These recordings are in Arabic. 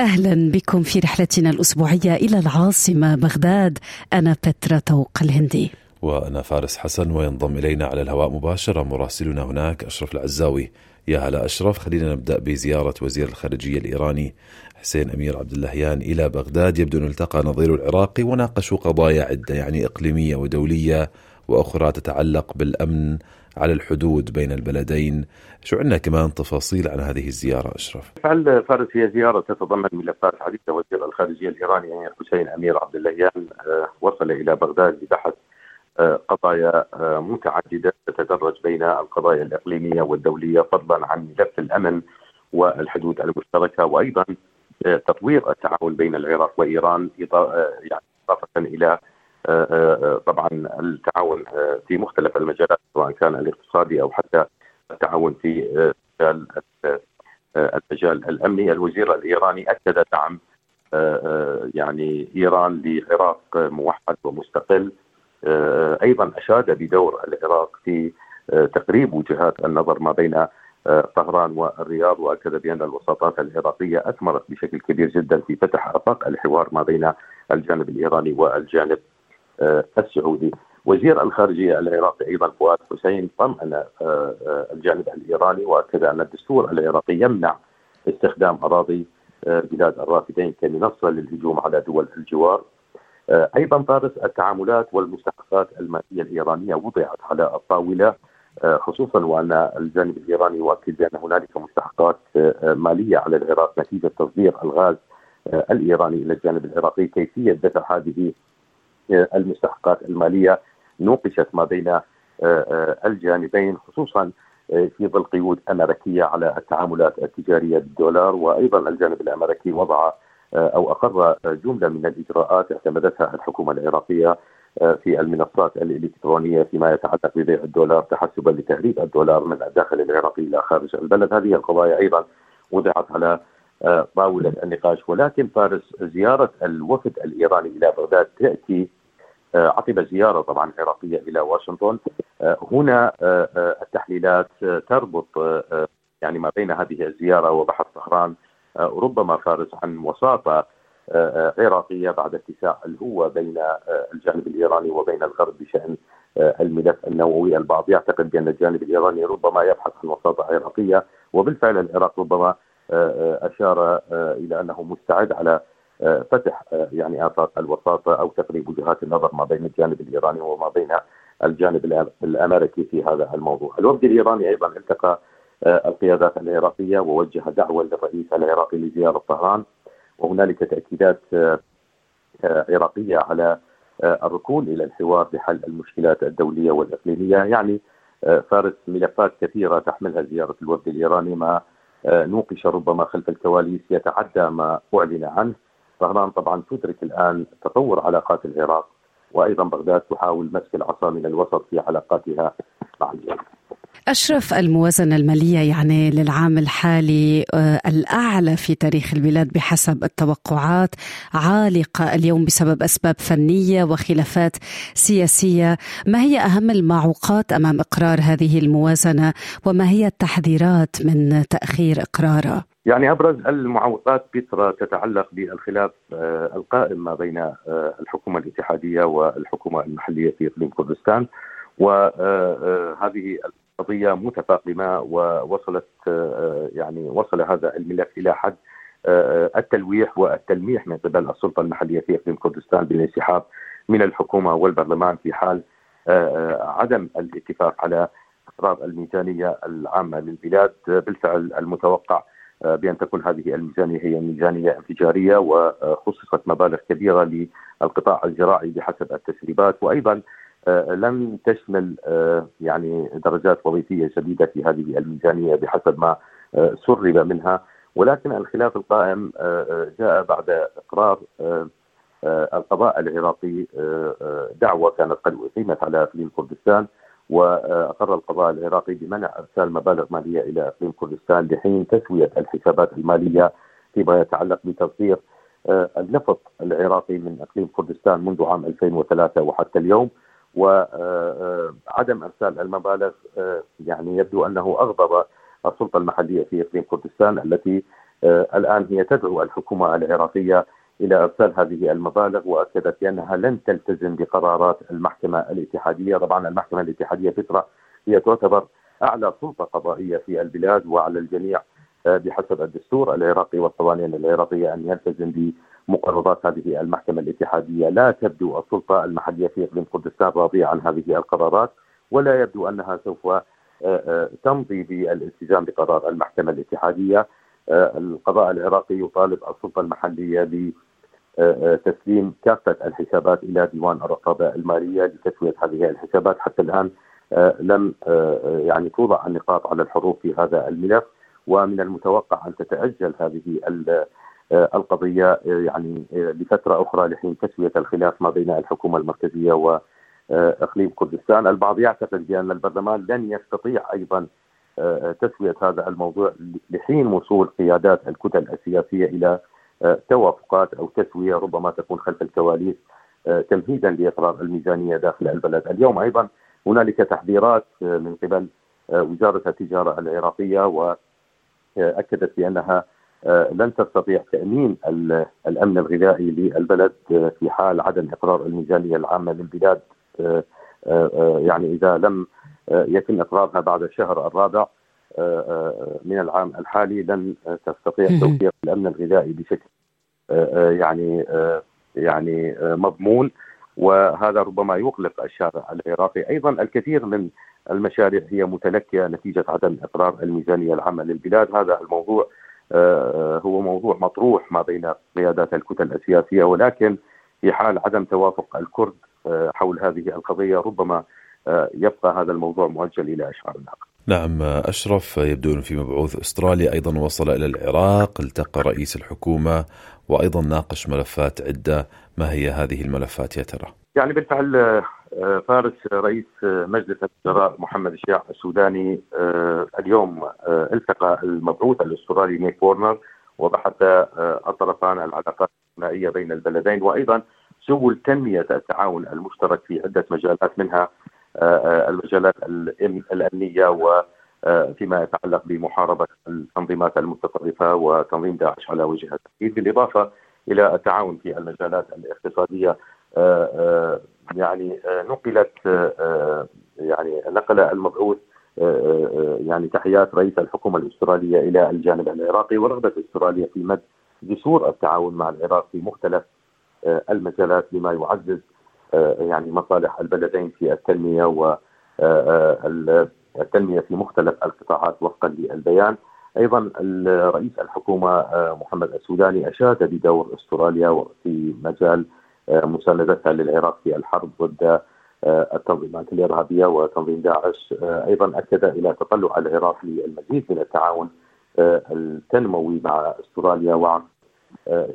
أهلا بكم في رحلتنا الأسبوعية إلى العاصمة بغداد. أنا بترا توق الهندي. وأنا فارس حسن وينضم إلينا على الهواء مباشرة مراسلنا هناك أشرف العزاوي. يا هلا أشرف خلينا نبدأ بزيارة وزير الخارجية الإيراني حسين أمير عبد اللهيان إلى بغداد. يبدو أنه التقى نظيره العراقي وناقشوا قضايا عدة يعني إقليمية ودولية وأخرى تتعلق بالأمن على الحدود بين البلدين. شو عندنا كمان تفاصيل عن هذه الزيارة أشرف؟ بالفعل فارس هي زيارة تتضمن ملفات عديدة وزير الخارجية الإيراني حسين أمير عبد اللهيان آه، وصل إلى بغداد لبحث آه، قضايا آه، متعددة تتدرج بين القضايا الإقليمية والدولية فضلا عن ملف الأمن والحدود المشتركة وأيضا تطوير التعاون بين العراق وإيران يعني إضافة إلى طبعا التعاون آه، في مختلف المجالات سواء كان الاقتصادي أو حتى التعاون في آه، مجال آه، آه، المجال الأمني. الوزير الإيراني أكد دعم آه، آه، يعني إيران لعراق موحد ومستقل. آه، أيضا أشاد بدور العراق في آه، تقريب وجهات النظر ما بين آه، طهران والرياض وأكد بأن الوساطات العراقية أثمرت بشكل كبير جدا في فتح آفاق الحوار ما بين الجانب الإيراني والجانب آه، السعودي. وزير الخارجية العراقي أيضا فؤاد حسين طمأن آه، آه، الجانب الإيراني وأكد أن الدستور العراقي يمنع استخدام أراضي آه، بلاد الرافدين كمنصة للهجوم على دول الجوار آه، أيضا فارس التعاملات والمستحقات المالية الإيرانية وضعت على الطاولة آه، خصوصا وأن الجانب الإيراني يؤكد بأن هنالك مستحقات آه، مالية على العراق نتيجة تصدير الغاز آه، الإيراني إلى الجانب العراقي كيفية دفع هذه آه، المستحقات المالية نوقشت ما بين آه، آه، الجانبين خصوصا آه، في ظل قيود أمريكية على التعاملات التجارية بالدولار وأيضا الجانب الأمريكي وضع أو أقر جملة من الإجراءات اعتمدتها الحكومة العراقية في المنصات الإلكترونية فيما يتعلق ببيع الدولار تحسبا لتهريب الدولار من الداخل العراقي إلى خارج البلد، هذه القضايا أيضا وضعت على طاولة النقاش ولكن فارس زيارة الوفد الإيراني إلى بغداد تأتي عقب زيارة طبعا عراقية إلى واشنطن. هنا التحليلات تربط يعني ما بين هذه الزيارة وبحث طهران ربما فارس عن وساطة عراقية بعد اتساع الهوه بين الجانب الإيراني وبين الغرب بشأن الملف النووي، البعض. يعتقد بأن الجانب الإيراني ربما يبحث عن وساطة عراقية وبالفعل العراق ربما أشار إلى أنه مستعد على فتح يعني افاق الوساطة أو تقريب وجهات النظر ما بين الجانب الإيراني وما بين الجانب الأمريكي في هذا الموضوع. الوفد الإيراني أيضا التقى القيادات العراقية ووجه دعوة للرئيس العراقي لزيارة طهران وهنالك تأكيدات عراقية على الركون إلى الحوار لحل المشكلات الدولية والإقليمية يعني فارس ملفات كثيرة تحملها زيارة الوفد الإيراني ما نوقش ربما خلف الكواليس يتعدى ما أعلن عنه طهران طبعا تدرك الآن تطور علاقات العراق وأيضا بغداد تحاول مسك العصا من الوسط في علاقاتها مع الجانب أشرف الموازنة المالية يعني للعام الحالي الأعلى في تاريخ البلاد بحسب التوقعات عالقة اليوم بسبب أسباب فنية وخلافات سياسية ما هي أهم المعوقات أمام إقرار هذه الموازنة وما هي التحذيرات من تأخير إقرارها؟ يعني أبرز المعوقات بترا تتعلق بالخلاف القائم ما بين الحكومة الاتحادية والحكومة المحلية في إقليم كردستان. وهذه قضيه متفاقمة ووصلت يعني وصل هذا الملف إلى حد التلويح والتلميح من قبل السلطة المحلية في إقليم كردستان بالانسحاب من الحكومة والبرلمان في حال عدم الاتفاق على اقرار الميزانية العامة للبلاد. بالفعل المتوقع بأن تكون هذه الميزانية هي ميزانية انفجارية وخصصت مبالغ كبيرة للقطاع الزراعي بحسب التسريبات. وأيضا لم تشمل يعني درجات وظيفية جديده في هذه الميزانية بحسب ما سرب منها. ولكن الخلاف القائم جاء بعد إقرار القضاء العراقي دعوة كانت قد أقيمت على إقليم كردستان. وأقر القضاء العراقي بمنع إرسال مبالغ مالية إلى إقليم كردستان لحين تسوية الحسابات المالية فيما يتعلق بتصدير آه، النفط العراقي من إقليم كردستان منذ عام 2003 وحتى اليوم. وعدم إرسال المبالغ آه، يعني يبدو أنه أغضب السلطة المحلية في إقليم كردستان التي آه، الآن هي تدعو الحكومة العراقية إلى إرسال هذه المبالغ وأكدت بأنها لن تلتزم بقرارات المحكمة الاتحادية، طبعا المحكمة الاتحادية فتره هي تعتبر أعلى سلطة قضائية في البلاد وعلى الجميع آه، بحسب الدستور العراقي والقوانين العراقية أن يلتزم بمقررات هذه المحكمة الاتحادية، لا تبدو السلطة المحلية في إقليم كردستان راضية عن هذه القرارات ولا يبدو أنها سوف آه، آه، تمضي بالالتزام بقرار المحكمة الاتحادية. القضاء العراقي يطالب السلطة المحلية ب تسليم كافة الحسابات إلى ديوان الرقابة المالية لتسويه هذه الحسابات. حتى الآن لم يعني توضع النقاط على الحروف في هذا الملف ومن المتوقع أن تتأجل هذه القضية يعني لفترة أخرى لحين تسوية الخلاف ما بين الحكومة المركزية واقليم كردستان، البعض يعتقد بأن البرلمان لن يستطيع أيضا تسوية هذا الموضوع لحين وصول قيادات الكتل السياسية إلى توافقات أو تسوية ربما تكون خلف الكواليس تمهيدا لإقرار الميزانية داخل البلد، اليوم أيضا هنالك تحذيرات من قبل وزارة التجارة العراقية و اكدت بأنها آه، لن تستطيع تأمين الأمن الغذائي للبلد آه، في حال عدم إقرار الميزانية العامة للبلاد آه، يعني إذا لم يتم إقرارها بعد الشهر الرابع. من العام الحالي لن تستطيع توفير الأمن الغذائي بشكل يعني يعني مضمون. وهذا ربما يقلق الشارع العراقي. أيضا الكثير من المشاريع هي متلكئه نتيجة عدم إقرار الميزانية العامة للبلاد. هذا الموضوع آه، هو موضوع مطروح ما بين قيادات الكتل السياسية. ولكن في حال عدم توافق الكرد آه، حول هذه القضية ربما آه، يبقى هذا الموضوع مؤجل إلى أشهر لاحقه. نعم أشرف يبدو أنه في مبعوث استرالي أيضا وصل إلى العراق التقى رئيس الحكومة وأيضا ناقش ملفات عدة. ما هي هذه الملفات يا ترى؟ يعني بالفعل آه، فارس رئيس مجلس الوزراء محمد الشيع السوداني آه، اليوم آه، التقى المبعوث الأسترالي نيك وورنر وبحث الطرفان العلاقات الثنائيه بين البلدين. وأيضا سبل تنمية التعاون المشترك في عدة مجالات منها المجالات الأمنية و فيما يتعلق بمحاربة التنظيمات المتطرفة وتنظيم داعش على وجه التحديد بالإضافة إلى التعاون في المجالات الاقتصادية. آه، آه، يعني آه، نقلت يعني نقل المبعوث يعني تحيات رئيس الحكومة الأسترالية إلى الجانب العراقي ورغبة أستراليا في مد جسور التعاون مع العراق في مختلف المجالات لما يعزز يعني مصالح البلدين في التنمية و التنمية في مختلف القطاعات وفقا للبيان. أيضا رئيس الحكومة محمد السوداني أشاد بدور أستراليا في مجال مساندتها للعراق في الحرب ضد آه، التنظيمات الإرهابية وتنظيم داعش. آه، أيضا أكد إلى تطلع العراق للمزيد من التعاون آه، التنموي مع أستراليا وعن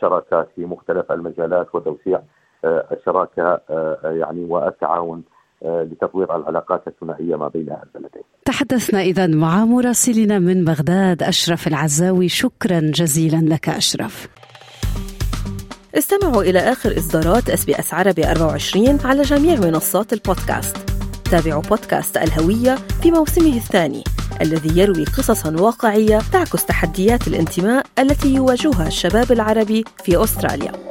شراكات في مختلف المجالات وتوسيع الشراكه يعني والتعاون لتطوير العلاقات الثنائية ما بين البلدين. تحدثنا إذا مع مراسلنا من بغداد أشرف العزاوي شكرا جزيلا لك أشرف. استمعوا إلى آخر إصدارات SBS عربي 24 على جميع منصات البودكاست تابعوا بودكاست الهوية في موسمه الثاني الذي يروي قصصا واقعية تعكس تحديات الانتماء التي يواجهها الشباب العربي في أستراليا